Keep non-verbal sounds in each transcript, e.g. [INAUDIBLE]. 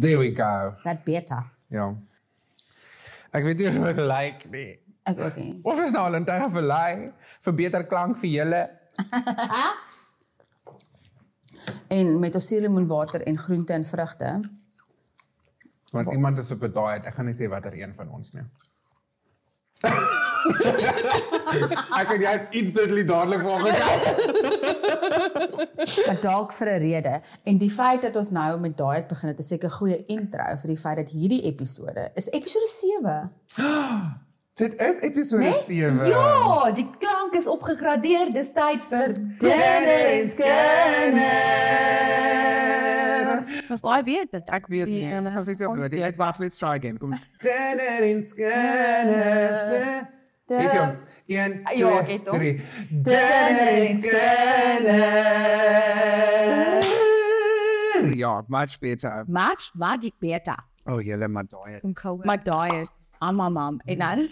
There we go. Is that beter? Ja. Ek weet nie hoe ek lyk nie. Ek ook nie. Of is nou al 'n tyd vir lei vir beter klank vir julle. [LAUGHS] En met ons suurlemoenwater en groente en vrugte. Want iemand is op 'n diet. Ek gaan nie sê watter een van ons nie. [LAUGHS] ek het jy iets totally dadelik vanoggend. [LAUGHS] Maar dalk vir 'n rede. En die feit dat ons nou met diet begin het, is seker 'n goeie intro vir die feit dat hierdie episode is episode 7. [GASPS] Dit is episode Nee? 7. Ja, die klank is opgegradeer. Dis tyd vir Dinner en Was daai weet dit. Ek weet nie. Ja, Ek was net op. ons Dit weet. het wag, let's try again. Kom. Dinner in scanner. Weet jy? 1 Ja, ek het 2 hom. 3. Dinner in scanner. Ja, much better. Match magic beter. Oh, julle maar daai. Kom diet. I'm my mom. En dan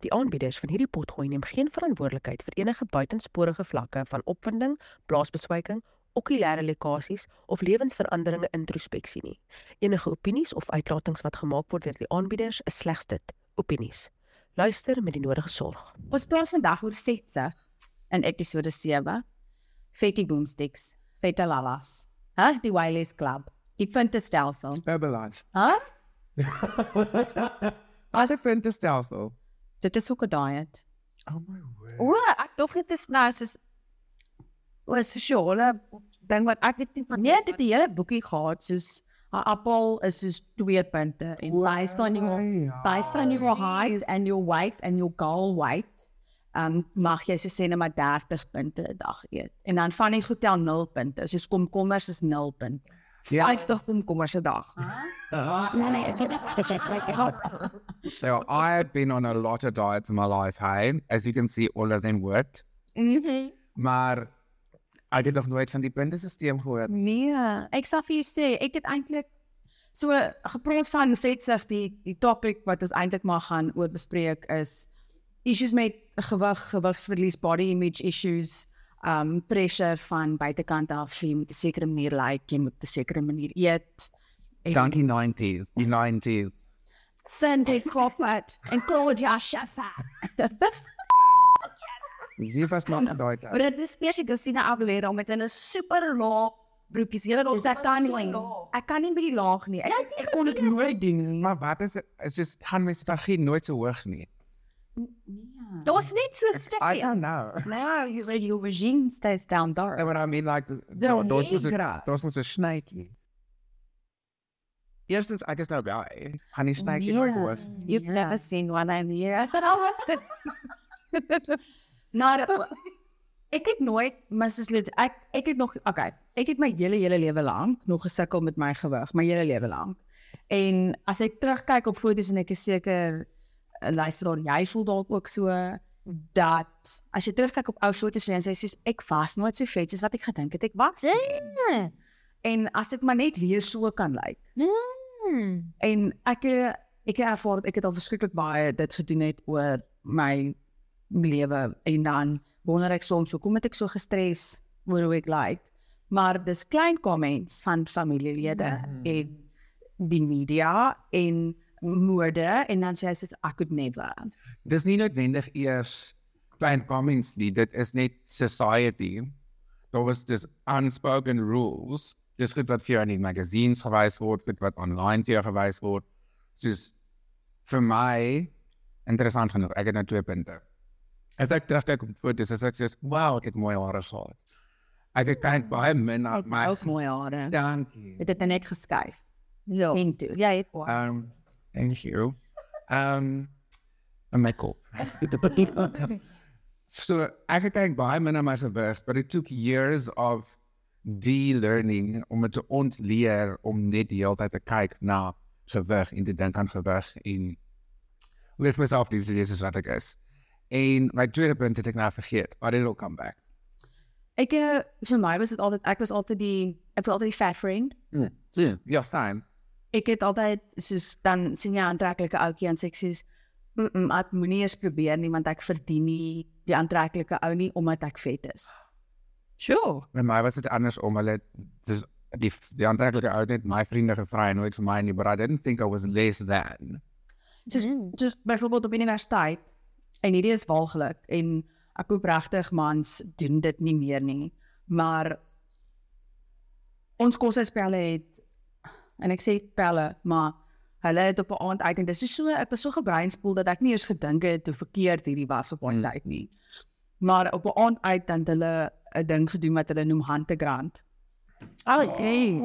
Die aanbieders van hierdie potgooi neem geen verantwoordelikheid vir enige buitensporige vlakke van opwinding, blaasbeswyking, okulêre lekkasies of lewensveranderinge introspeksie nie. Enige opinies of uitlatings wat gemaak word deur die aanbieders is slegs dit, opinies. Luister met die nodige sorg. ons praat vandag oor vetsig in episode 7. Fatty boomsticks, feta lalas. Hæ, die Wiley's Club. Die puntestelsel. Herbalife. Hæ? [LAUGHS] As 'n puntestelsel. Dit is ook 'n diet. Oh my word. O, ek dink dit is nou soos o, sosiale ding wat ek weet nie van Nee, dit het 'n hele boekie gehad soos 'n appel is soos 2 punte en based on your ja. based on your height and your weight and your goal weight, um mag jy so sê net maar 30 punte 'n dag eet. En dan van die hotel 0 punte. Soos komkommers is 0 punte. Ja. 50 komkommers 'n dag. So I have been on a lot of diets in my life, hey. As you can see, all of them worked. Mhm. Maar ek het nog nooit van die puntesisteem gehoor. Nee, ek sal vir jou sê, ek het eintlik so gepraat van vetsig die die topic wat ons eintlik maar gaan oor bespreek is issues met gewig, gewigsverlies, body image issues, um pressure van buitekant af, jy moet 'n sekere manier lyk, like, jy moet 'n sekere manier eet. En- Dankie 90s, die 90s. Cindy Crawford en Claudia Schiffer. [LAUGHS] Wie was nog daai Maar tyd? dit is spesifiek Christina Aguilera met 'n super laag broekies. Julle Is dit tunneling? Ek kan nie by die laag nie. Ek ek kon dit nooit doen nie. Maar wat is dit? Is just gaan mens strategie nooit so hoog nie. Nee. Daar's net so I stukkie. don't know. Nou, you say your vagina stays down No, there. but I mean like daar's mos 'n negra. daar's mos 'n snytjie. Eerstens ek is nou by. Gaan die snytjie Nee. nooit hoog. You've Ja. never seen one I'm here. [LAUGHS] [LAUGHS] Nou, dat- ek het nooit Mrs. Lut ek ek het nog okay, ek het my hele hele lewe lank nog gesukkel met my gewig, my hele lewe lank. En as ek terugkyk op foto's en ek is seker eh, luisteraar, jy voel dalk ook so dat as jy terugkyk op ou foto's van jou en sê soos ek was nooit so vet soos wat ek gedink het ek was. nie. En as ek maar net weer so kan lyk. Hmm. En ek eh, ek het ervaar ek het al verskriklik baie dit gedoen het oor my lewe en dan wonder ek soms hoekom het ek so gestres oor hoe ek lyk. Like. Maar dis klein comments van familielede mm -hmm. en die media en mode en dan sê hy sê I could never. Dis nie noodwendig eers klein comments nie, dit is net society. Daar was dis unspoken rules. Dis goed wat vir jou in die magazines gewys word, goed wat online vir jou gewys word. Soos vir my interessant genoeg, ek het nou twee punte. As ek terugkyk op foto's, as ek sê, "Wow, ek het mooi hare gehad." Ek het kyk baie min na Ek my ook mooi hare. Dankie. Het dit net geskuif. Ja. En toe. Jy het Um, thank you. Um, en my kop. [LAUGHS] so ek het kyk baie min na my gewig, but it took years of de-learning om het te ontleer om net die hele tyd te kyk na gewig en te dink aan gewig en hoe ek myself lief te wees as wat ek is. En my tweede punt het ek nou vergeet, but it'll come back. Ek eh, vir my was dit altyd ek was altyd die ek was altyd die fat friend. Mm. Yeah. Ja, same. ek het altyd soos dan sien jy 'n aantreklike ouetjie en sê ek soos mm, mm, ek moenie eens probeer nie want ek verdien nie die aantreklike ou nie omdat ek vet is. Sure. By my was dit andersom. Hulle dis die die aantreklike ou het my vriende gevra en nooit vir my nie, but I didn't think I was less than. Just just byvoorbeeld op universiteit en hierdie is walglik en ek hoop regtig mans doen dit nie meer nie. Maar ons koshuispelle het en ek sê pelle, maar hulle het op 'n aand uit en dis so ek was so gebreinspoel dat ek nie eens gedink het hoe verkeerd hierdie was op 'n Mm. tyd nie. Maar op 'n aand uit dan hulle 'n ding gedoen wat hulle noem handegrant. Oh, jeez.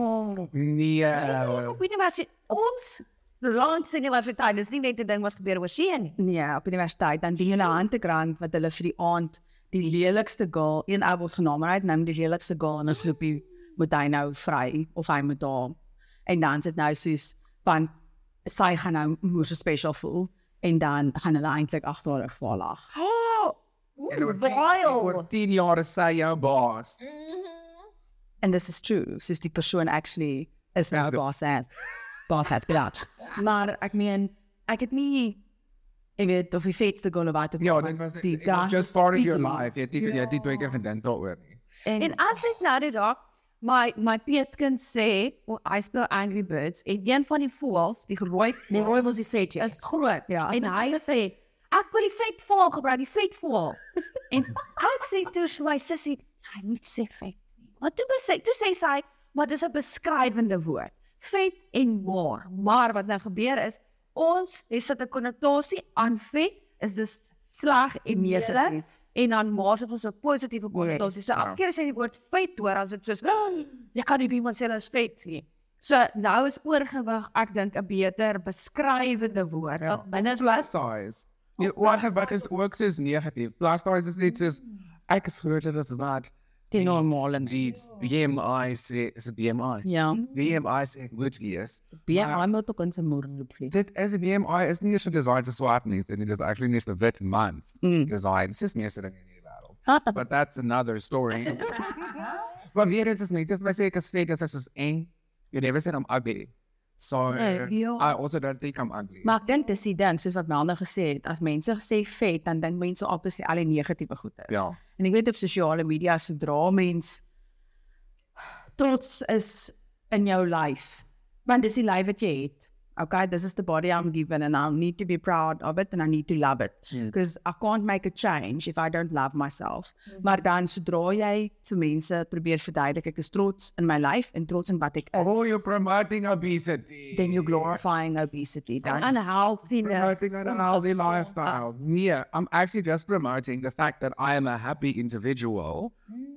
Nee. Op universiteit ons langs universiteit is nie net 'n ding wat gebeur oor see nie. Nee, op universiteit dan doen hulle handegrant wat hulle vir die aand die lelikste girl, een ou word genaam en hy het nou die lelikste girl en dan sloop hy moet hy nou vry of hy moet daar. En dan sit nou soos want sy gaan nou moer so spesiaal voel en dan gaan hulle eintlik vir haar lag. Oh, En oor tien- oor 10 jaar is sy jou baas. And this is true. Soos die persoon actually is Ja, nou dit- boss [LAUGHS] at boss at bilatch. Maar ek meen ek het nie ek weet of die vetste of wat ook Ja, dit was die it was just part of your life. Jy het nie jy het nie twee keer gedink daaroor nie. En, En as ek nou dit daar my my peetkind sê, oh, hy speel Angry Birds en een van die voëls, die rooi, die rooi was die vet, is groot. Ja. En hy sê, ek wil die vet voël gebruik, die vet voël. en ek sê toe vir my sussie, hy moet sê vet. nie." Maar toe sê toe sê sy, maar dis 'n beskrywende woord. Vet en maar. Maar wat nou gebeur is, ons het sit 'n konnotasie aan vet is dis sleg en Negatief. en dan maak dit ons 'n positiewe konnotasie. So ja. elke keer as jy die woord vet hoor, dan is dit soos "Ah, jy kan nie vir iemand sê hulle is vet nie. So nou is oorgewig ek dink 'n beter beskrywende woord Ja. binne plus size. Wat het wat is ook soos negatief. Plus size is net soos ek is groter as wat die normale die BMI sê is dit BMI. Ja. BMI sê moet wees. BMI moet ook in sy moer loop vlieg. Dit is 'n BMI is nie eens gedesign vir swart nie, dit is actually net vir wit mans. Mm. Design. It's just meeste dinge in die wêreld. [LAUGHS] But that's another story. [LAUGHS] maar weer eens is net vir my sê ek is vet as ek soos eng. You never said I'm ugly. So Nee, ja. I also don't think I'm ugly. Maar ek dink dis die ding soos wat Melda gesê het, as mense sê vet, dan dink mense obviously al die negatiewe goeie. ja. En ek weet op sosiale media sodra mens trots is in jou lyf, want dis die lyf wat jy het. Okay, this is the body I'm given and I need to be proud of it and I need to love it Hmm. because I can't make a change if I don't love myself. Maar dan sodra jy vir mense probeer verduidelik ek is trots in my lyf en trots in wat ek is, Oh, you're promoting obesity. then you're glorifying obesity. Dan unhealthiness. promoting an unhealthy lifestyle. Yeah, I'm actually just promoting the fact that I am a happy individual.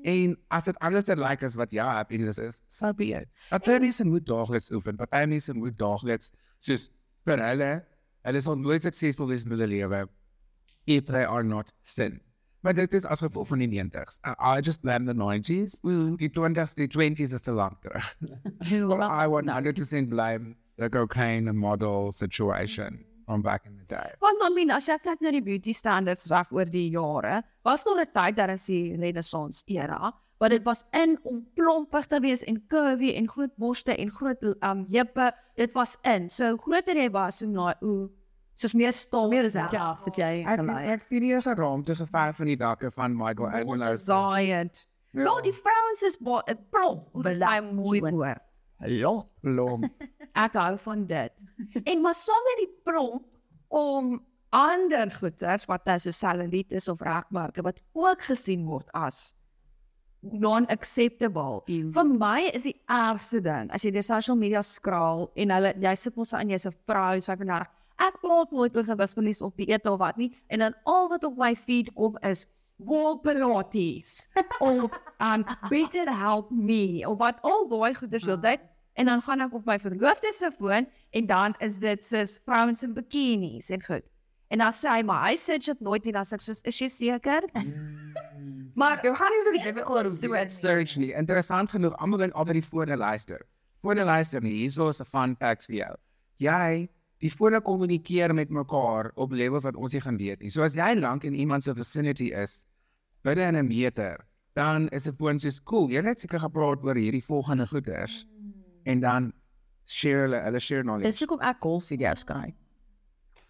En as dit anders lyk like as wat jou happiness is, so be it. Party mense moet daagliks oefen, party mense moet daagliks soos vir hulle, hulle sal nooit suksesvol wees in hulle lewe if they are not thin. Maar dit is as gevolg van die 90s. I, I just blame the 90s. Die 20s, die 20s is te lank terug. [LAUGHS] Well, I 100% blame the cocaine model situation from back in the day. Want I mean, as jy kyk na die beauty standards reg oor die jare, was daar 'n tyd daar is die renaissance era, wat dit was in om plompig te wees en curvy en groot borste en groot um heupe, dit was in. So groter jy was, hoe na hoe soos meer stom, meer is dit. ja, vir jy Ek gelyk. ek sien hier 'n raamte gever van die dakke van Michelangelo. designed. Ja, die vrouens is eh, plomp. Dis baie mooi hoor. Ja, blom. [LAUGHS] Ek hou van dit. [LAUGHS] en maar saam met die promp kom ander goeters wat nou so cellulitis of regmarke wat ook gesien word as non-acceptable. Mm. Vir my is die ergste ding as jy deur social media skraal en hulle jy sit mos aan jy's 'n vrou, jy's 35. Ek praat nooit oor gewasverlies of dieet of wat nie en dan al wat op my feed kom is wall pilates [LAUGHS] of um better help me of wat al daai goeders wil dit en dan gaan ek op my verloofde se foon en dan is dit sis vrouens in bikinis en goed. En dan sê hy maar hy sê dit nooit nie dan sê ek soos is jy seker? maar Jy gaan nie dit oor So dit search nie. Interessant genoeg, almal wil altyd die fone luister. Fone luister nie. Hierso is 'n fun fact vir jou. Jy die fone kommunikeer met mekaar op levels wat ons nie gaan weet nie. So as jy lank in iemand se vicinity is, binne in 'n meter, dan is 'n foon soos cool. Jy het seker gepraat oor hierdie volgende goeders en dan share hulle hulle share knowledge. Dis hoekom ek golf video's kry.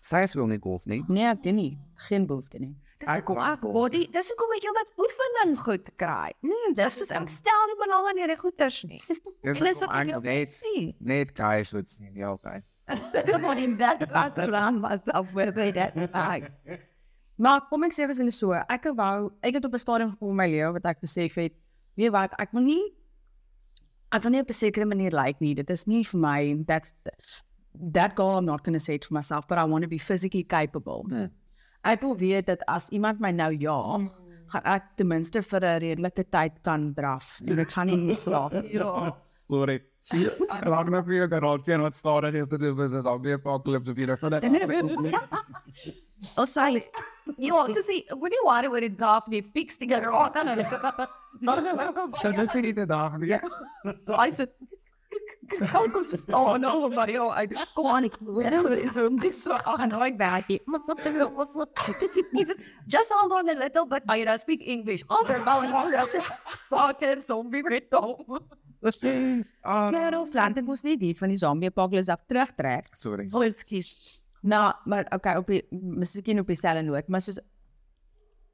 Sy is wil nie golf nie. Nee, ek doen nie. Geen behoefte nie. Dis Ek kom ek body, dis hoekom ek heeltyd oefening goed kry. Mm, Dis is ek stel nie belang in hierdie goeters nie. Dis wat ek net sien. net guys moet sien die hele tyd. Dis maar in that last plan myself with it that's nice. Maar kom ek sê vir julle so, ek wou ek het op 'n stadium gekom in my lewe wat ek besef het, weet wat, ek wil nie ek wil nie op 'n sekere manier lyk like nie. Dit is nie vir my that's that goal I'm not going to say it for myself, but I want to be physically capable. Hmm. Ek wil weet dat as iemand my nou jaag, gaan ek ten minste vir 'n redelike tyd kan draf en ek gaan nie nie [LAUGHS] slaap nie. Ja. Sorry. Ek raak nou vir jou garage en wat stadig is dit is dit al weer apocalypse of hier van Oh, sorry. You also see when you worry with it draft, you fix the garage. So dit is nie die dag nie. I said, How goes the staan nou maar ja, ek kom aan ek wil is om dit so ag nooit werk. Just hold on a little bit. I don't speak English. Other about Fucking zombie met dom. Ah, Kerels land ek mos nie die van die zombie apocalypse af terugtrek. sorry. Oh, ekskuus. Nou, maar okay, op die miskien op dieselfde noot, maar soos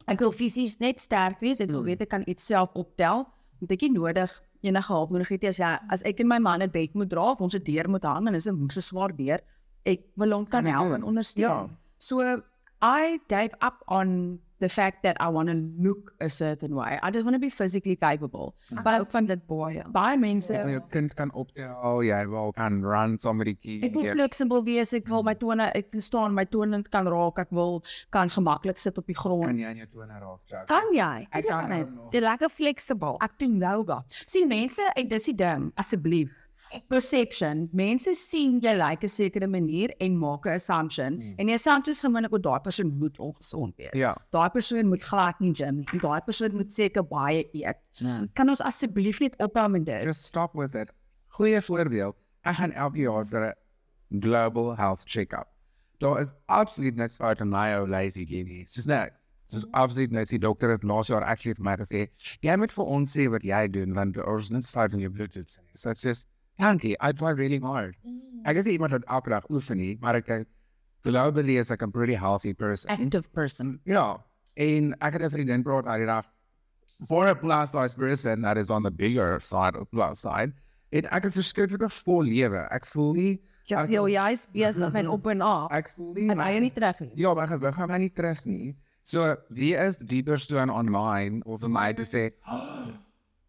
ek wil fisies net sterk wees. Ek wil weet ek kan iets self optel. Ek het nie nodig enige hulp nodig het nie as jy as ek en my man 'n bed moet dra of ons 'n deur moet hang en is 'n moeë swaar deur. Ek wil hom kan ek help en ondersteun. Ja. So I gave up on the fact that I want to look a certain way. I just want to be physically capable. But van dit baie. Baie mense wil jou kind kan optel, jy wil kan run saam met die kind. Ek wil flexible wees, ek wil my tone, ek wil staan, my tone kan raak, ek wil kan gemaklik sit op die grond. kan jy aan jou tone raak, Chuck? Kan jy? Ek kan kan nou ek. nog. Jy lekker flexible. Ek doen yoga. Sien mense, en dis die ding, asseblief. Perception. Mense sien jy lyk like 'n sekere manier en maak 'n assumption. Mm. En die assumption is gewoonlik dat daai persoon moet ongesond wees. Ja. Daai persoon moet glad nie gym nie. en Daai persoon moet seker baie eet. Ja. Kan ons asseblief net ophou met dit? Just stop with it. Goeie voorbeeld. Ek gaan elke jaar vir 'n global health check-up. Daar is absoluut niks fout aan my ou lazy guinea. Dis niks. Dis absoluut niks. Die dokter het laas jaar actually vir my gesê, jy moet vir ons sê wat jy doen want ons net fout in jou bloedtoets nie. So it's just Dankie, I try really hard. Ek is nie iemand wat elke dag oefen nie, maar ek dink globally is ek 'n pretty healthy person. Active person. Ja, en ek het 'n vriendin praat uit die for a plus size person that is on the bigger side of plus side. Het ek 'n verskriklike vol lewe. Ek voel nie Jy as- sê jy's besig met op en af. ek voel nie En hy nie terug nie. Ja, maar gewig gaan my nie terug nie. So wie is die persoon online of vir my te sê, oh,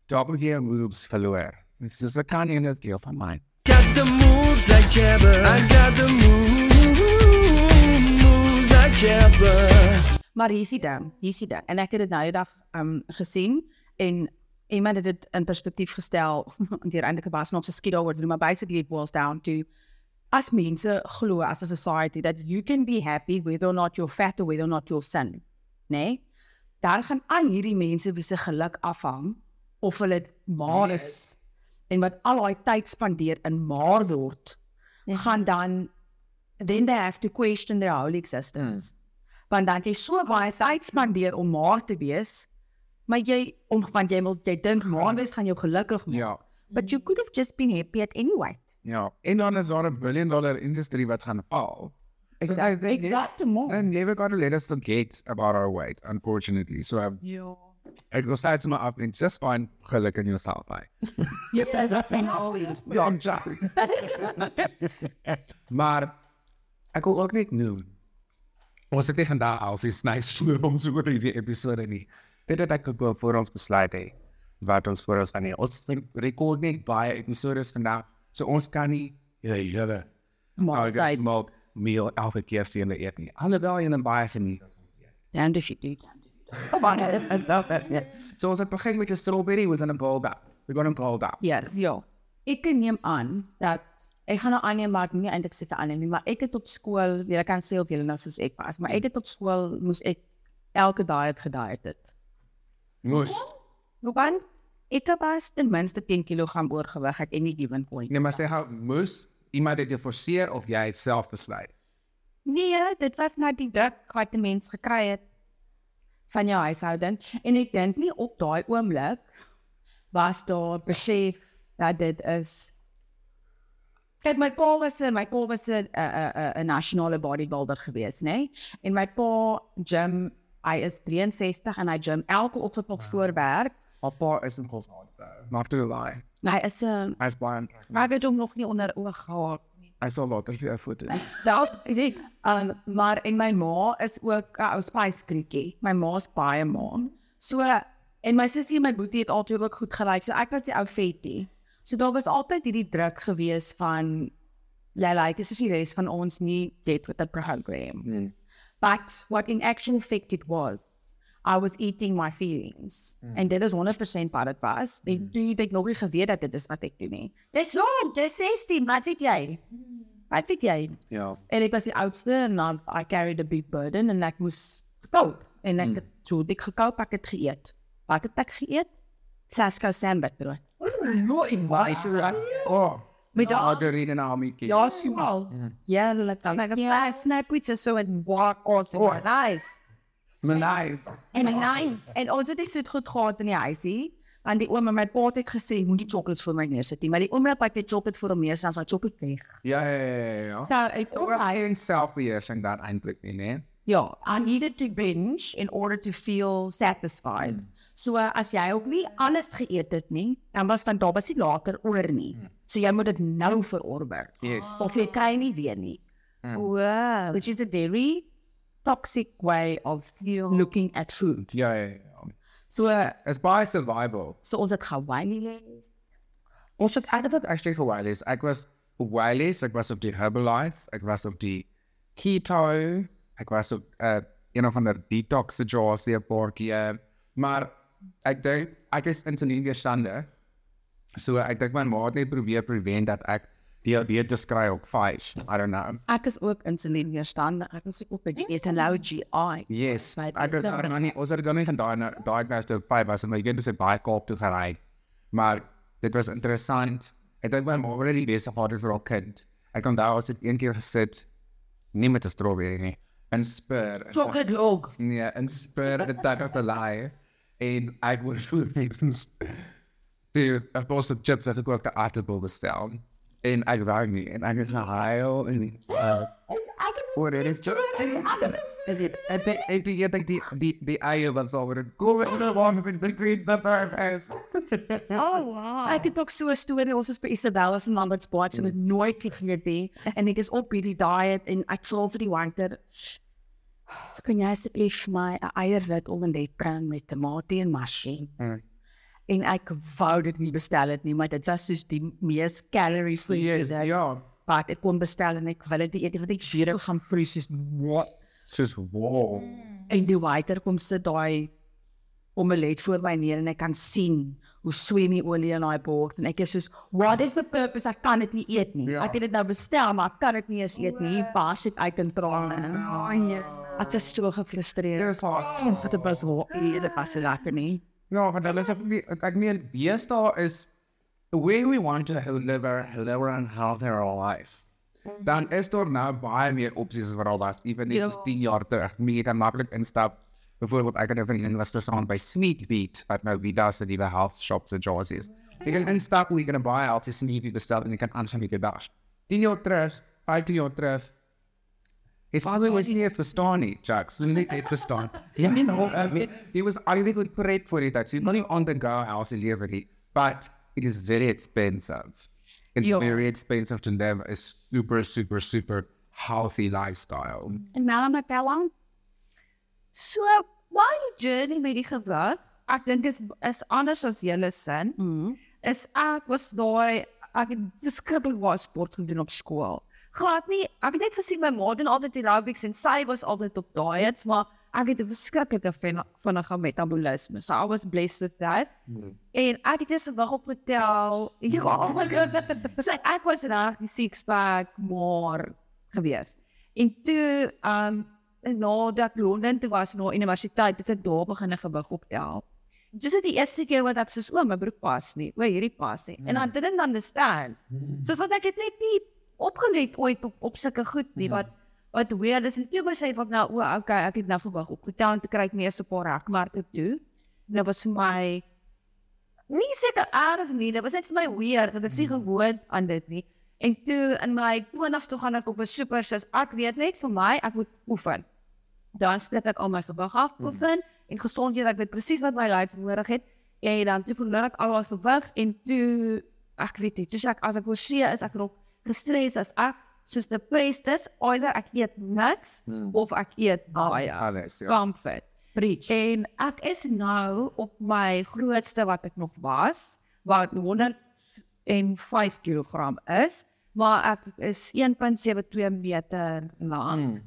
"Daar moet jy jou moves verloor." So so kan jy net deel van my. Got the moves like Jabber. I got the moves, moves like Jabber. Maar hier is die ding, hier is die ding. En ek het dit nou die dag um gesien en iemand het dit in perspektief gestel [LAUGHS] deur eintlik 'n baie snaakse skiet daaroor te doen, maar basically it boils down to as mense glo as a society that you can be happy whether or not you're fat or whether or not you're thin. Nee. Daar gaan al hierdie mense wie se geluk afhang of hulle maar is en wat al daai tyd spandeer in maar word gaan dan then they have to question their whole existence. Mm. Want dan jy so baie tyd spandeer om maar te wees, maar jy om want jy wil jy dink maar wees gaan jou gelukkig maak. Ja. But you could have just been happy at any rate. Ja, en dan is daar 'n billion dollar industrie wat gaan val. Exactly. Exactly. And never got to let us forget about our weight, unfortunately. So um, Ja. wil steeds maar af en just find geluk in yourself. Hey. [LAUGHS] Jy is sien al iets. Ja, ja. [LAUGHS] maar ek wil ook net noem. Ons het nie vandag al sy nice voor ons oor hierdie episode nie. Dit het ek ook voor ons besluit het wat ons voor ons gaan hê. Ons rekord net baie episodes vandag. So ons kan nie ja, hele Maar August maak meal elke keer steen te eet nie. Alhoewel jy 'n baie geniet as ons eet. damn if you Come on, I love it. So ons het begin met 'n strawberry, we're gonna boil that. We're gonna boil that. Yes. Ja. Ek neem aan dat ek gaan nou aanneem maar nie eintlik seker aanneem nie, maar ek het op skool, jy kan sê of jy nou soos ek was, maar ek het op skool moes ek elke dag het gediet het. Moes. Hoekom? Ek het pas ten minste 10 kg oorgewig het en nie given point. Nee, maar sê gou moes iemand het jou forceer of jy het self besluit? Nee, dit was nou die druk wat 'n mens gekry het van jou huishouding en ek dink nie op daai oomblik was daar besef dat dit is Kyk my pa was 'n my pa was 'n 'n 'n 'n nasionale bodybuilder gewees, nê? Nee? En my pa gym Hy is 63 en hy gym elke oggend nog voor werk. Papa is in kos hard. Maar toe lie. Hy is 'n uh, Hy's baie Maar ek het hom nog nie onder oog gehad. Hy sal later vir jou foto's. Daar sê um, maar en my ma is ook 'n ou spyskrietjie. My ma's baie ma. So en my sussie en my boetie het altyd ook goed gelyk. So ek was die ou vettie. So daar was altyd hierdie druk gewees van jy lyk is soos die res van ons nie get with the program. Hmm. But what in actual fact it was, I was eating my feelings. Mm. En dit is 100% wat dit was. En mm. toe het ek nog nie geweet dat dit is wat ek doen nie. Dis jong, dis 16, wat weet jy? Wat weet jy? Ja. En ek was die oudste en dan I carried a big burden en ek moes koop. En ek het so dik gekoop, ek het geëet. Wat het ek geëet? Sasko sandwich. nooit Baie so reg. Oh. Met daai- margarine en almetjie. Ja, swaal. Ja, hulle kan. like a yeah. snap which is so in walk awesome. Oh. Nice. Nice. En nice. En ons het dit soet goed gehad in die huisie. Want die oom en my pa het gesê moenie chocolates vir my neersit nie, maar die oomblik wat jy chocolate vir hom neersit, dan is daai chocolate weg. Ja, ja, ja, ja, ja. So ek Ook geen selfbeheersing daar eintlik nie, né? Ja, I needed to binge in order to feel satisfied. So as jy ook nie alles geëet het nie, dan was van daar was nie later oor nie. So jy moet dit nou verorber. Yes. Of jy kry nie weer nie. Wow. Which is a very toxic way of looking at food. Ja, ja, ja. So Is by survival. so ons het Hawaii les. Ons het eintlik actually vir Wileys. Ek was vir Wileys, ek was op die Herbalife, ek was op die keto, ek was op uh, een of ander detox situasie 'n paar keer. Maar ek dink ek is insulienweerstandig. So ek dink my ma het net probeer prevent dat ek diabetes kry op 5. I don't know. Ek is ook insulienweerstandig. Ek is ook 'n dieet en low GI. Yes, ek het nou nie ons het dan nie gedaan diagnosed op 5 was en my kind het baie Kaap toe gery. Maar dit was interessant. Ek dink my ma was already besig gehad vir haar kind. Ek onthou ons het een keer gesit nie met 'n strawberry nie, in spur. Chocolate log. Nee, in spur het ek op 'n laai en ek was [LAUGHS] Toe, ek was op chips het ek ook 'n aardappel bestel. En ek wou nie en ek het gehuil en uh, Voor dit is just is it en die en die jy dink die die die eie wat sou word kom in the one with the green the purpose. Oh wow. Ek het ook so 'n storie ons was by Isabella's in Lambert's Bay en het nooit gegee nie en ek is op hierdie diet en ek vra vir die wanker kan jy asseblief vir my 'n eierwit omelet bring met tamatie en mushrooms. Mm. En ek wou dit nie bestel het nie, maar dit was soos die mees calorie free Yes, ding. ja. Wat ek kon bestel en ek wil dit eet want ek weer ek gaan proe soos what? Soos wow. En die waiter kom sit daai omelet voor my neer en ek kan sien hoe swem die olie in daai bord en ek is soos what is the purpose ek kan dit nie eet nie. Ja. Ek het dit nou bestel maar ek kan dit nie eens eet nie. Bas ek uit in trane. Oh, nee. Ek is so gefrustreerd. Dis hard. Dit was hoe dit was lekker nie. Ja, want dan is ek meen deesdae is the way we want to live a live and healthier life. Dan is daar nou baie meer opsies as wat al was, ewen net soos 10 jaar terug. Jy kan maklik instap. Byvoorbeeld ek het nou vriendin was gestaan by Sweet Beat wat nou Vida se nuwe health shops in George is. Jy kan instap, jy kan 'n baie healthy smoothie bestel en jy kan aangaan met jou dag. 10 jaar terug, 15 jaar terug, His father was nie verstaan nie, Jacks. Wil nie net verstaan. [LAUGHS] Ja, no, I mean, he was eigenlijk goed prepared for it. So not on the go house in Liberty, but it is very expensive. It's Ja. very expensive to live a super, super, super healthy lifestyle. En Melanie Pellang. So, my journey met die gewig, ek dink is is anders as julle sin. Mm. Is ek was daai ek het verskriklik baie sport gedoen op skool. Glad nie, ek het net gesien my ma doen altyd aerobics en sy was altyd op diets, maar ek het 'n verskriklike vinnige metabolisme. So I was blessed with that. En ek het eers 'n wig opgetel. [LAUGHS] Ja. so ek was reg die six pack maar gewees. En toe um nadat ek Londen toe was na universiteit, het ek daar begin gewig optel. Dis is die eerste keer wat ek soos o, my broek pas nie. O, hierdie pas nie. En I didn't understand. Soos wat ek het net nie opgelet ooit op op sulke goed nie wat wat weird is en toe besef ek nou o, okay, ek het nou gewig opgetel en toe kry ek nie eens 'n paar rekmarke toe. En dit was vir my nie seker erg nie, dit was net vir my weird dat ek nie gewoond aan dit nie. En toe in my 20's toe gaan ek op 'n super sis. Ek weet net vir my ek moet oefen. dan sit ek al my gewig afoefen en gesondheid, ek weet presies wat my lyf nodig het en dan toe verloor ek al my gewig en toe ek weet nie, toe sê ek as ek oorsee is, ek raak gestres as ek soos depressed is, either ek eet niks Hmm. of ek eet baie. Alles, ja. Comfort. Preach. En ek is nou op my grootste wat ek nog was, wat 105 kg is, maar ek is 1.72 meter lank. Mm.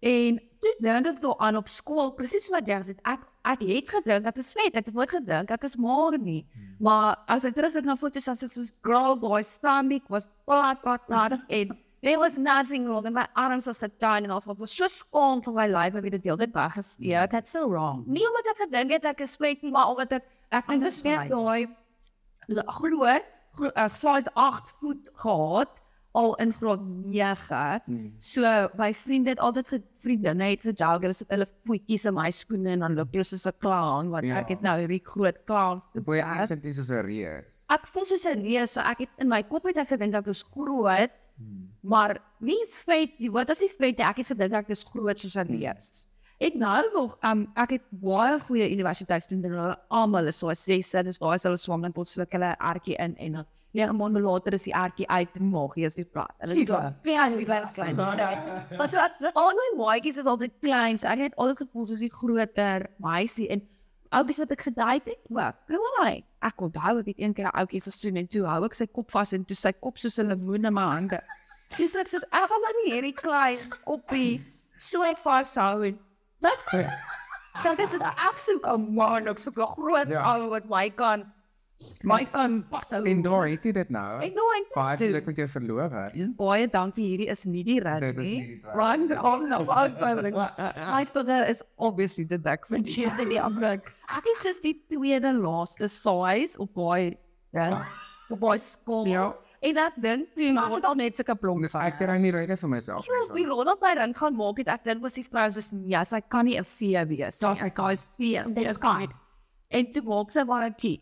En toe dink ek toe aan op skool, presies wat jy gesê het, ek ek het gedink ek is vet, ek het nooit gedink ek is maar nie. Maar as ek terugkyk na foto's as ek so girl boy stomach was plat plat plat [LAUGHS] en there was nothing wrong and my arms was getuin en alles maar ek was so skaam van my lyf ek het dit heeltyd weggesteek. That's so wrong. Nie omdat ek gedink het ek is vet nie, maar omdat ek ek dink dit lyk. daai groot, groot uh, size 8 voet gehad al in graad 9. Mm. So my vriende het altyd ge vriendinne het gejoug, hulle sit hulle voetjies in my skoene en dan loop jy soos 'n clown want Ja. ek het nou hierdie groot clown je gehad. aanzet is een reus. Ek voel soos 'n reus, so ek het in my kop het ek gedink ek is groot, maar nie vet nie. Wat as jy vet, nie, ek het gedink ek is groot soos 'n reus. Ek nou nog, um, ek het baie goeie universiteitsvriende, hulle almal is so as jy sê, dis baie hulle swam dan tot sluk hulle ertjie in en dan 9 maande later is die ertjie uit en magie is weer plat. Hulle is Tifa. so- Ja, dis klein klein. Maar so al my maatjies is altyd klein, so ek het altyd gevoel soos die groter meisie en oupies wat ek gedate het, ook. Kraai. Ek onthou ek het een keer 'n ouetjie gesien en toe hou ek sy kop vas en toe sy kop soos 'n lemoen in my hande. Dis ek soos ek gaan maar nie hierdie klein koppie so vashou en So dit is absoluut 'n man, ek soek 'n groot Ja. ou wat my kan my kan vashou. En daar het jy dit nou. Ek nou en Baie geluk met jou verloofde. baie dankie. Hierdie is nie die rat Dit is nie. nie die rat. Run on no outfit. My vinger is obviously the duck van die in die afdruk. Ek is just die tweede laaste size op baie ja, op baie skool. Ja. En ek dink toe Maar dit al net sulke plomp Dus ek kry nie rede vir myself. Ek was die rol op my ring gaan maak het ek dink was die vrou soos ja, sy kan nie 'n vee wees. Daar's sy guys vee. Dis fine. En toe maak sy maar 'n kie.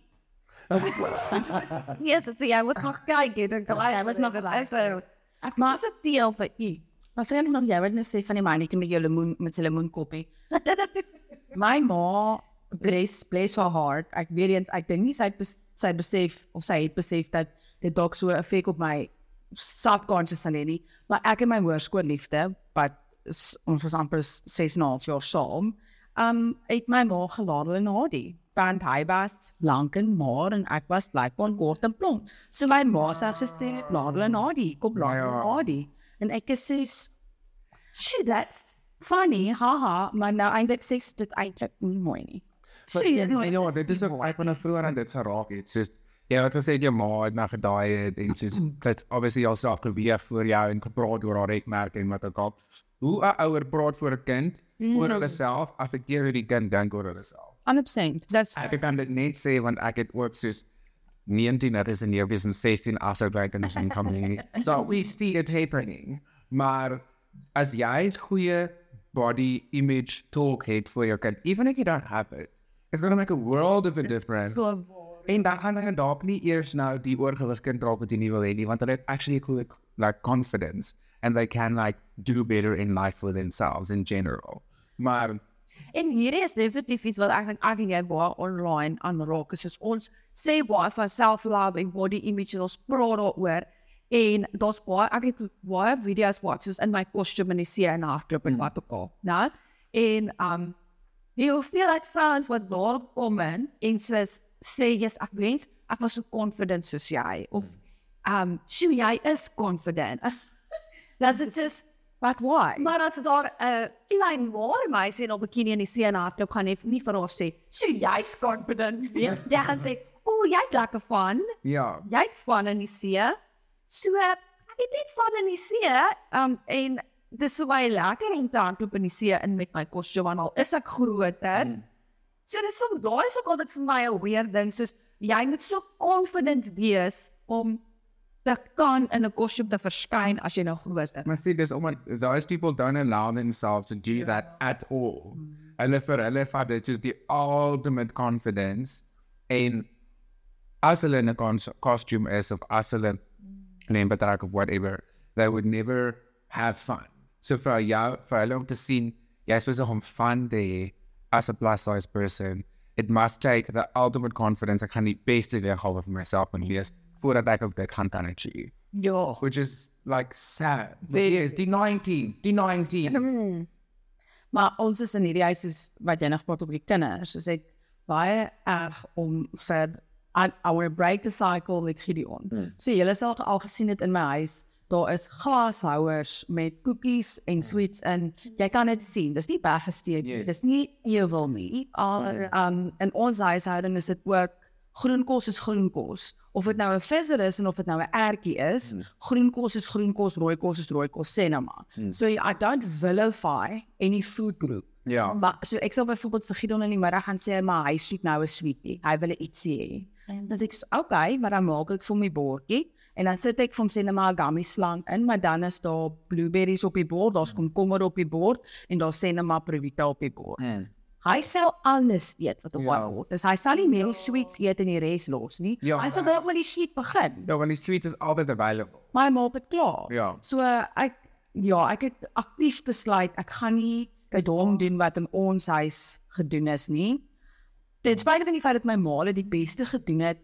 Yes, sy jy was nog kyk het en hy was nog ek sê ek maar se deel vir u. Maar sê nog jy wat net sê van die mannetjie met jou lemoen met sy lemoenkoppie. [LAUGHS] My ma bless bless her heart. Ek weet eens ek dink nie sy het bes, sy besef of sy het besef dat dit dalk so 'n effek op my subconscious hê nie. Maar ek en my hoërskoolliefde wat is, ons was amper 6 en 'n half jaar saam. Um het my ma geladel in Hadi. Want hy was lank en maar en ek was blykbaar kort en plomp. So my ma sê gesê ladel in Hadi, kom ladel in Ja. Hadi. En ek soos Shit, that's funny, haha, maar nou eintlik sê dit eintlik nie mooi nie. En ja, dis dit is ook ek wanneer vroeër aan dit geraak het. Soos jy het gesê jou ma het na gedaai het en soos [CLEARS THROAT] dit obviously jouself geweeg voor jou en gepraat oor haar rekmerke en wat ook al. Hoe 'n ouer praat voor 'n kind oor hulle self affekteer hoe die kind dink oor hulle self. 100%. That's Ek kan dit net sê want ek het ook soos 19 er is in jou wees en 16 afterwerk en so coming. [LAUGHS] So we see it happening. Maar as jy goeie body image talk het vir jou kind, even if you don't have it, it's going to make a world of a difference. En dan gaan hulle dalk nie eers nou die oorgewig kind raak wat jy nie wil hê nie, want hulle het actually cool like confidence and they can like do better in life for themselves in general. Maar En hierdie is definitief iets wat ek dink ek en jy baie online aanraak. is Soos ons sê baie van self-love en body image en ons praat daaroor en daar's baie ek het baie video's wat soos in my die see en hardloop en wat ook al, né? En um die hoeveelheid vrouens wat daar kom in en soos sê jy's ek wens ek was so confident soos jy of um sjoe jy is confident. As that's it's just but why? Maar as daar 'n klein maar meisie in 'n bikini in die see hardloop gaan hê, nie vir haar sê, "So jy's confident." Nee, jy gaan sê, "O, jy het lekker van. ja, Jy het van in die see." So ek het net van in die see, um en dis so baie lekker om te hardloop in die see in met my kostuum aan al is ek groter. Mm. So dis van daar is ook altyd vir my 'n weird ding soos jy moet so confident wees om te kan in 'n kostuum te verskyn as jy nou groot is. Maar see, dis omdat those people don't allow themselves to do that at all. Hmm. Hulle vir hulle vat dit soos die ultimate confidence en as hulle in 'n costume is of as hulle in 'n of whatever, they would never have fun. So vir jou, vir hulle om te sien jy is besig om fun te hê as a plus size person. It must take the ultimate confidence. Ek gaan die beste weergawe van myself moet wees voordat ek ook dit gaan kan achieve. Ja. Which is like sad. Very- Yes, die 19, die 19. Maar ons is in hierdie huis soos wat jy nog praat op die kinders. Is ek baie erg om vir I, I want to break the cycle met Gideon. Hmm. So julle sal al gesien het in my huis, daar is glashouers met koekies en sweets in. Jy kan dit sien. Dis nie weggesteek nie. Yes. Dis nie ewel nie. Al Um in ons huishouding is dit ook groen kos is groen kos. Of dit nou 'n visser is en of dit nou 'n ertjie is, mm. groen kos is groen kos, rooi kos is rooi kos, sê nou maar. Mm. So I don't vilify any food group. Ja. Maar so ek sal byvoorbeeld vir Gideon in die middag gaan sê maar hy soek nou 'n sweetie. Hy wil ietsie hê. Dan sê ek, so, "Okay, maar dan maak ek vir my bordjie en dan sit ek vir hom sê net maar 'n gummy slang in, maar dan is daar blueberries op die bord, daar's komkommer op die bord en daar sê net maar provita op die bord. Mm. Hy sal alles eet wat op Ja. bord. Dis hy sal nie net die sweets eet en die res los nie. Ja. hy sal dalk met die sweet begin, Ja, want die sweet is altyd available. maar hy maak dit klaar. Ja. So ek ja, ek het aktief besluit ek gaan nie by hom doen wat in ons huis gedoen is nie. Ten spyte van die feit dat my ma dit die beste gedoen het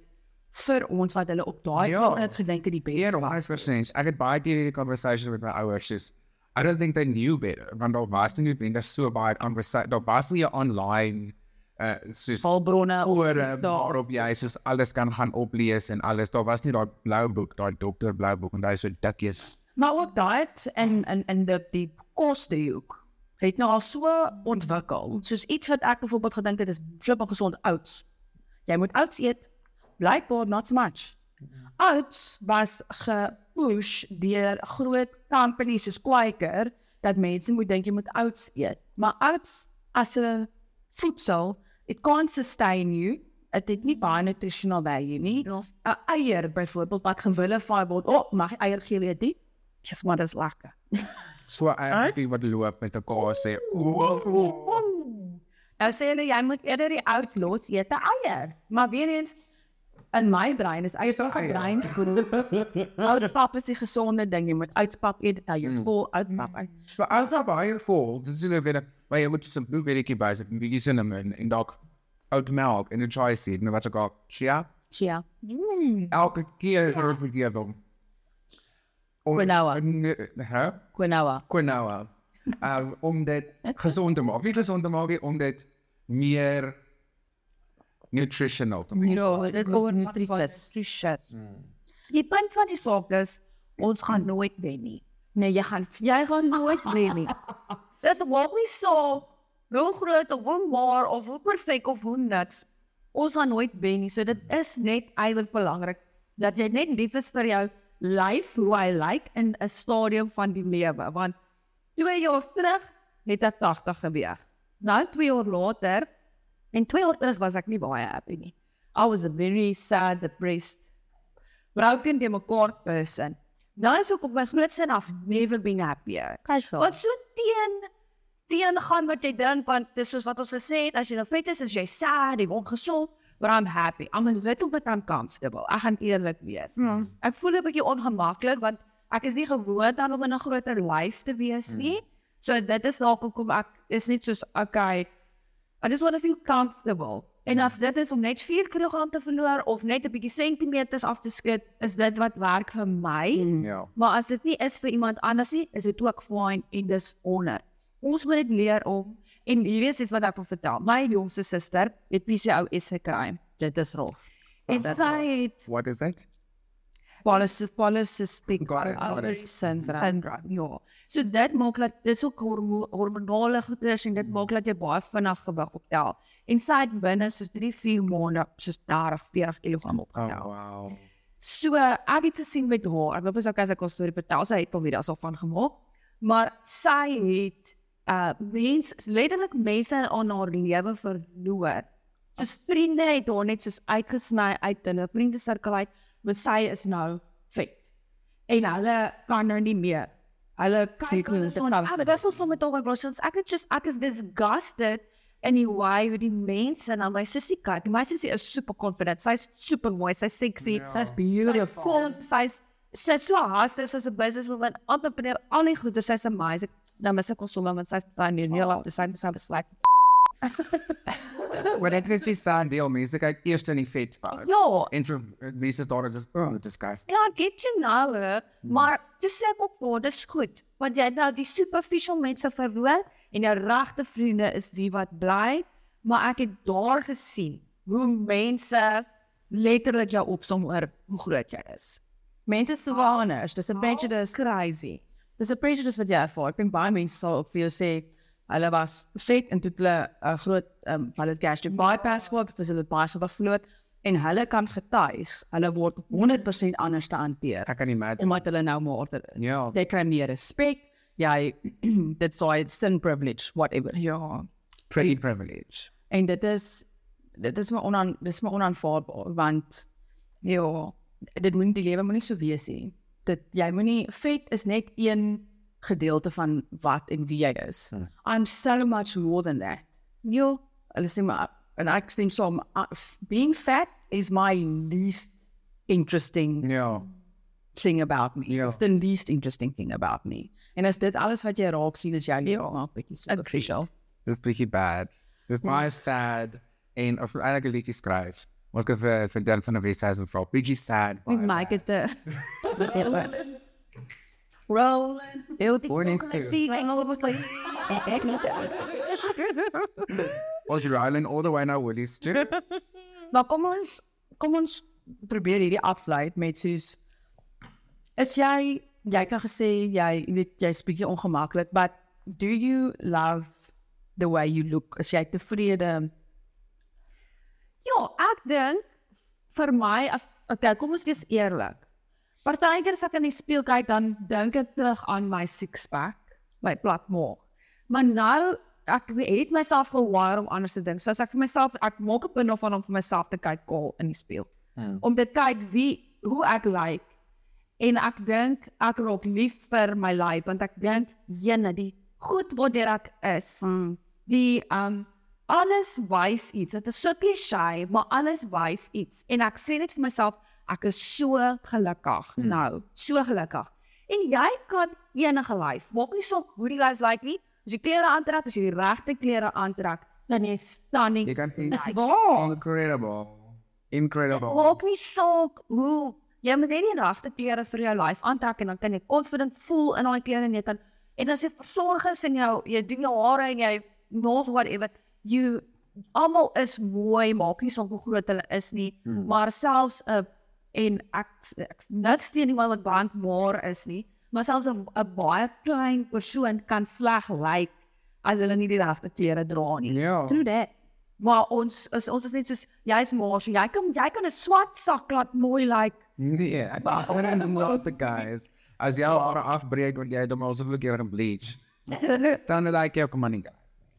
vir ons wat hulle op daai Ja. ja. ek gedink het die beste Ja, was. 100%. Ek het baie keer hierdie conversation met my ouers soos I don't think they knew better want daar was nie noodwendig so baie conversation. Daar was nie 'n online uh soos Hulpbronne of voor daar waarop jy soos alles kan gaan oplees en alles. Daar was nie daai blou boek, daai dokter blou boek en daai so dikkies. Maar ook diet en en en die die kosdriehoek het nou al so ontwikkel. Soos iets wat ek byvoorbeeld gedink het is flippend gesond oats. Jy moet oats eet. Blykbaar not so much. Oats was gepush deur groot companies soos Quaker dat mense moet dink jy moet oats eet. Maar oats as 'n voedsel, it can't sustain you. Dit het nie baie nutritional value nie. Ja. 'n Eier byvoorbeeld wat gewilify word. O, oh, mag jy eier geel eet? nie? Yes, maar dis lekker. [LAUGHS] So ek wat loop met 'n kaas sê. Nou sê hulle jy moet eerder die oats los eet 'n eier. Maar weer eens in my brein is ook 'n breinvoeding. Oatspap is die gesonde ding. Jy moet oatspap eet, dit hou jou vol oatpap uit. So as daar baie vol, dit is nou weer maar jy moet so 'n blueberrytjie bysit, 'n bietjie cinnamon en dalk oat milk en 'n chai seed en wat ook al. Chia. Chia. Elke keer word vergeet hom. Om- Quinoa. Nee, Hè? Quinoa. quinoa. Um, [LAUGHS] om dit gezond te maken. Niet gezond te maken, om dit meer nutritional. Ja, dit word nutritious. nutritious. Die punt van die saak is ons gaan nooit wen nie. Nee, jy gaan Jy gaan nooit wen nie. [LAUGHS] Dit maak nie saak hoe groot of hoe maar of hoe perfek of hoe niks. Ons gaan nooit wen nie. So dit is net eintlik belangrik dat jy net lief is vir jou lyf, hoe hy lyk in 'n stadium van die lewe. Want 2 jaar terug het ek 80 geweg. Nou 2 jaar later en 2 jaar terug was ek nie baie happy nie. I was a very sad, depressed, broken de mekaar person. Nou is ek op my grootste en I've never been happier. kyk Wat so teen teen gaan wat jy dink want dis soos wat ons gesê het as jy nou vet is is jy sad, jy word gesond, but I'm happy. I'm a little bit uncomfortable. Ek gaan eerlik wees. Mm. Ek voel 'n bietjie ongemaklik want ek is nie gewoond aan om in 'n groter lyf te wees nie. So dit is dalk hoekom ek is net soos okay. I just want to feel comfortable. En as dit is om net 4 kg te verloor of net 'n bietjie sentimeters af te skud, is dit wat werk vir my. Mm. Ja. Maar as dit nie is vir iemand anders nie, is dit ook fine en dis honor. Ons moet dit leer om en hier is iets wat ek wil vertel. My jongste suster het PCOS gekry. dit is rof. En sy het What is it? Polycystic polycystic ovary syndrome. syndroom. Ja. So dit maak dat dis ook hormo hormonale goeders en dit maak dat jy baie vinnig gewig optel. En sy het binne soos 3, 4 maande soos 30, 40 kg Oh, opgetel. wow. So ek het gesien met haar. Ek weet ook as ek 'n storie vertel, sy het al weer daarvan gemaak. Maar sy het uh mens letterlik mense aan haar lewe verloor. Soos vriende het haar net soos uitgesny uit hulle vriendesirkel uit, want sy is nou vet. En hulle kan nou nie meer. Hulle kyk hoe dit so kan. aan. Dit is so met al my broers. Ek het just ek is disgusted in die way hoe die mense na my sussie kyk. My sussie is super confident. Sy's super mooi, sy's sexy. Ja. That's Sy's beautiful. sy's sy's so hustler sy's 'n businesswoman, entrepreneur, al die goeie, sy's amazing. Nou mis ek ons sommer want sy's baie nie heel op, sy sy besluit. Want dit is die sound deel mense kyk eers in die vet vas. Ja. En vir mense daar is oh, disgusting. Ja, get you know, her, maar dis sê ek ook voor, dis goed. Want jy nou die superficial mense verloor en jou regte vriende is die wat bly, maar ek het daar gesien hoe mense letterlik jou opsom oor hoe groot jy is. Mense is so anders. Dis 'n prejudice. Crazy. Dis 'n prejudice wat jy ervaar. Ek dink baie mense sal vir jou sê hulle was vet en toe hulle 'n groot ehm um, hulle het gastric bypass gehad, of hulle baie gevig verloor en hulle kan getuig, hulle word 100% anders te hanteer Ek kan imagine. omdat hulle nou meer is. Ja. Jy kry meer respek. Jy [CLEARS THROAT] dit sê sin privilege whatever. Ja. Pretty privilege. En dit is dit is maar onan dis maar onaanvaarbaar want ja, dit moet die lewe moenie so wees nie. Dit jy moenie vet is net een gedeelte van wat en wie jy is. Hmm. I'm so much more than that. Jo, Hulle sê maar en ek stem saam uh, being fat is my least interesting Ja. thing about me. Ja. It's the least interesting thing about me. En as dit alles wat jy raak sien is jou lewe maak bietjie superficial. Dis bietjie bad. Dis baie sad en of eintlik 'n liedjie skryf. Ons gaan vir vir Dan van der Westhuizen vra. Bietjie sad. we make bad. it uh, [LAUGHS] Rolling. die Hoor eens toe. Ons rolling [LAUGHS] all the way now Willie's [LAUGHS] toe. Maar kom ons kom ons probeer hierdie afsluit met soos is jy jy kan gesê jy jy weet jy's bietjie ongemaklik but do you love the way you look is jy tevrede Ja, ek dink vir my as okay, kom ons wees eerlik. Partykeer as ek in die spieël kyk dan dink ek terug aan my six pack, my plat maag. Maar nou ek het myself gewire om anders te dink. So as ek vir myself ek maak 'n punt daarvan om vir myself te kyk kol in die spieël. Hmm. Om te kyk wie hoe ek lyk. En ek dink ek raak lief vir my lyf want ek dink jene die goed waartoe ek is mm. die um alles wys iets. Dit is so klise, maar alles wys iets. En ek sê net vir myself, ek is so gelukkig Hmm. nou, so gelukkig. En jy kan enige lyf, maak nie saak hoe die lyf lyk nie. As jy klere aantrek, as jy die regte klere aantrek, dan is stunning. Jy kan Dis waar. incredible. Incredible. Maak nie saak hoe jy moet net die regte klere vir jou lyf aantrek en dan kan jy confident voel in daai klere en jy kan en as jy versorg is in jou jy doen jou hare en jy nails whatever you almal is mooi maak nie saak hoe groot hulle is nie Hmm. maar selfs 'n en ek ek niks teen iemand wat brand maar is nie maar selfs 'n 'n baie klein persoon kan sleg lyk as hulle nie die regte klere dra nie Ja. true that maar ons is ons is net soos jy's maar so jy kan jy kan 'n swart sak laat mooi lyk Nee, ek daar is not the guys. As jy al afbreek want jy het hom al soveel keer gebleach. [LAUGHS] Dan like jy kom aan nie.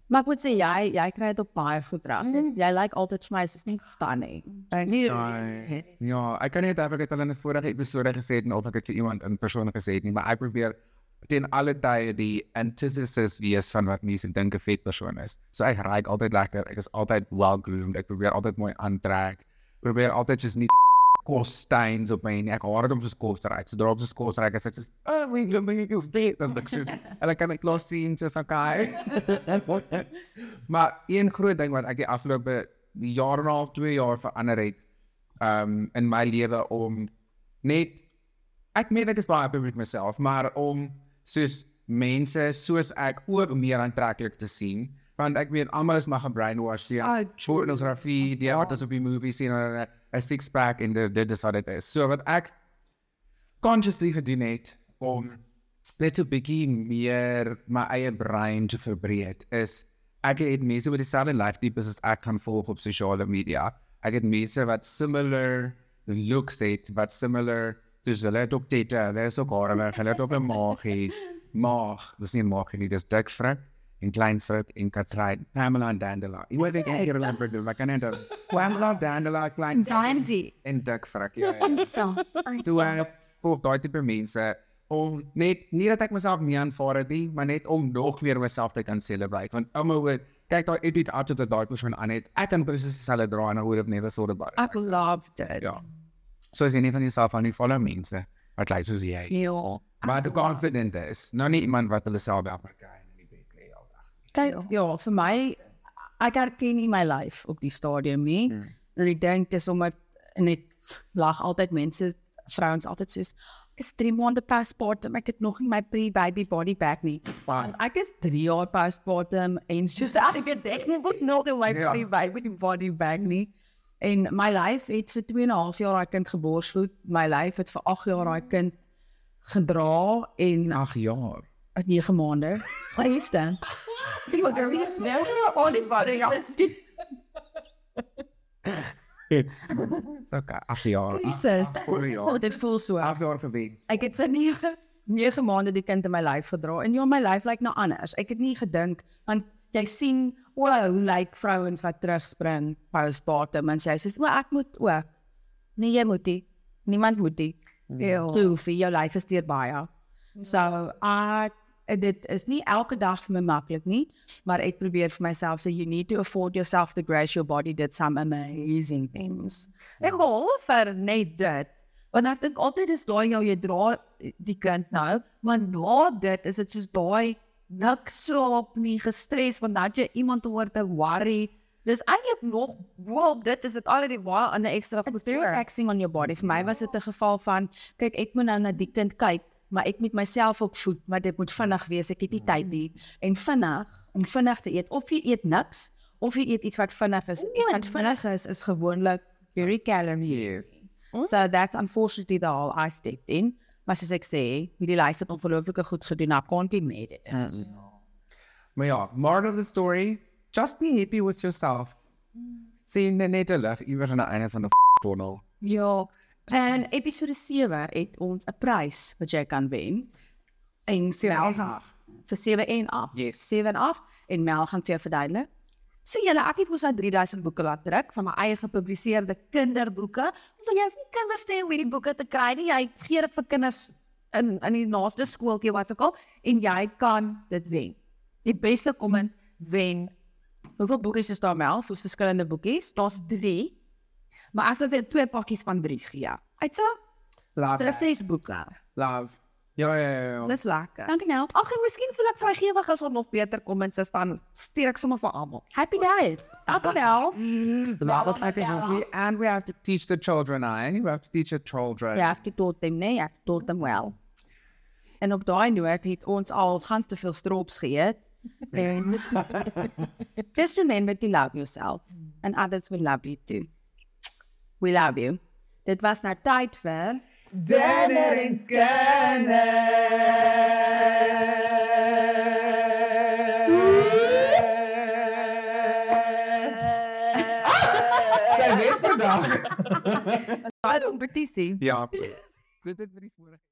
Maar ek moet jy jy kry dit op baie goed reg mm. jy lyk altyd vir my soos net stunning Nice. [LAUGHS] Ja, ek kan net ek het al in 'n vorige episode gesê het en of ek dit vir iemand in persoon gesê het nie, maar ek probeer teen alle tye die antithesis wees van wat mense dink 'n vet persoon is. So ek ry altyd lekker, ek is altyd well groomed, ek probeer altyd mooi aantrek. Probeer altyd just nie kos stains op my nie. Ek haat dit om soos kos te ry. So drop soos kos ry, ek sê, "Oh, my god, my is vet." Dan sê ek, so, [LAUGHS] "Hulle kan ek klos sien so van kai." [LAUGHS] maar een groot ding wat ek die afgelope jaar en 'n half, 2 jaar verander het um in my lewe om net ek meen ek is baie happy met myself, maar om soos mense soos ek ook meer aantreklik te sien, want ek weet almal is maar gebrainwash deur pornografie, die wat ons op die movie sien en 'n six pack en dit dit is wat dit is. So wat ek consciously gedoen het om net 'n bietjie meer my eie brein te verbreed is ek het mense met dieselfde life tipes as ek kan volg op sosiale media. Ek het mense wat similar looks het, wat similar soos hulle het op tette, hulle is ook hare, hulle het op 'n maag. Maag, dis nie 'n maag nie, dis dik vrek en klein vrek en Katrin, Pamela en Dandela. Jy weet ek ek hier remember doen, maar kan net Pamela, Dandela, klein Dandy. en dik vrek. Ja, ja. So uh, vir daai tipe mense om net nie dat ek myself nie aanvaar het nie, maar net om nog weer myself te kan celebrate want ouma would kyk daai epic outfit wat daai persoon aan het. Ek kan presies dieselfde dra en I would have never thought about it. Ek love dit. Ja. So jy nie van jouself aan nie follow mense. wat lyk soos jy. Ja. Maar te confident is. Nou nie iemand wat hulle self help kry in die bed lê aldag. Kyk, ja, vir my ek herken nie my lyf op die stadium nie. Mm. En ek dink dis omdat en ek lag altyd mense vrouens altyd soos is 3 maande postpartum, ek het nog nie my pre-baby body back nie. Want ek is 3 jaar postpartum en soos [LAUGHS] ek het ek het nog my Ja. pre-baby body back nie. En my lyf het vir 2 en 'n half jaar daai kind geborsvoed. My lyf het vir 8 jaar daai kind gedra en 8 jaar. 9 maande. Gister. Ek was er weer nou al die vader. Ja. Okay, 8 jaar. Jesus. Oh, jaar. dit voel so. 8 jaar gewens. Ek het vir 9 9 maande die kind in my lyf gedra en ja, my lyf lyk nou anders. Ek het nie gedink want jy sien o, hoe lyk vrouens wat terugspring postpartum en sê, "O, ek moet ook." Nee, jy moet nie. Niemand moet nie. Ja. Toe vir jou lyf is deur baie. So, ek dit is nie elke dag vir my maklik nie, maar ek probeer vir myself sê you need to afford yourself the grace your body did some amazing things. Ek behalwe vir net dit. Want ek dink altyd is daai jou jy dra die kind nou, maar na dit is dit soos daai niks slaap nie, gestres want nou jy iemand om oor te worry. Dis eintlik nog boop dit is dit al die baie ander ekstra It's goed very voor. taxing on your body. Vir my was dit 'n geval van kyk, ek moet nou na die kind kyk, maar ek moet myself ook voed, maar dit moet vinnig wees. Ek het nie tyd nie. En vinnig, om vinnig te eet of jy eet niks of jy eet iets wat vinnig is. Iets wat vinnig is is gewoonlik very calorie. Yes. So that's unfortunately the hole I stepped in. Maar soos ek sê, hierdie lyf het ongelooflike goed gedoen. I can't be mad at it. Maar ja, moral of the story, just be happy with yourself. Sien net 'n lig iewers aan die einde van 'n tunnel. Ja. En episode 7 het ons 'n prys wat jy kan wen. En Sewe Mel en gaan- ag. vir 7 en 8. Yes. 7 en 8 en Mel gaan vir jou verduidelik. So julle ek het mos nou 3000 boeke laat druk van my eie gepubliseerde kinderboeke. Want jy hoef nie kinders te hê om hierdie boeke te kry nie. Jy gee dit vir kinders in in die naaste skooltjie wat ook al en jy kan dit wen. Die beste komment wen. Hoeveel boekies is daar Mel? Hoeveel verskillende boekies? Daar's 3. Maar vir jou twee pakkies van 3 gee. Uitsa? So Love. dis 6 boeke. Love. Ja ja ja. ja. Dis lekker. Dankie Mel. Ag, en miskien voel ek vrygewig as ons nog beter comments is dan stuur ek sommer vir almal. Happy days. Dankie Mel. Love is happy and we have to teach the children, eh? We have to teach the children. You have to taught them, nee, you have to taught them well. En op daai noot het ons al gans te veel strops geëet. En [LAUGHS] just remember to love yourself and others will love you too. We love you. Dit was nou tyd vir Danner en Sy het vandag. [LAUGHS] daai kompetisie. Ja. Dit het vir die vorige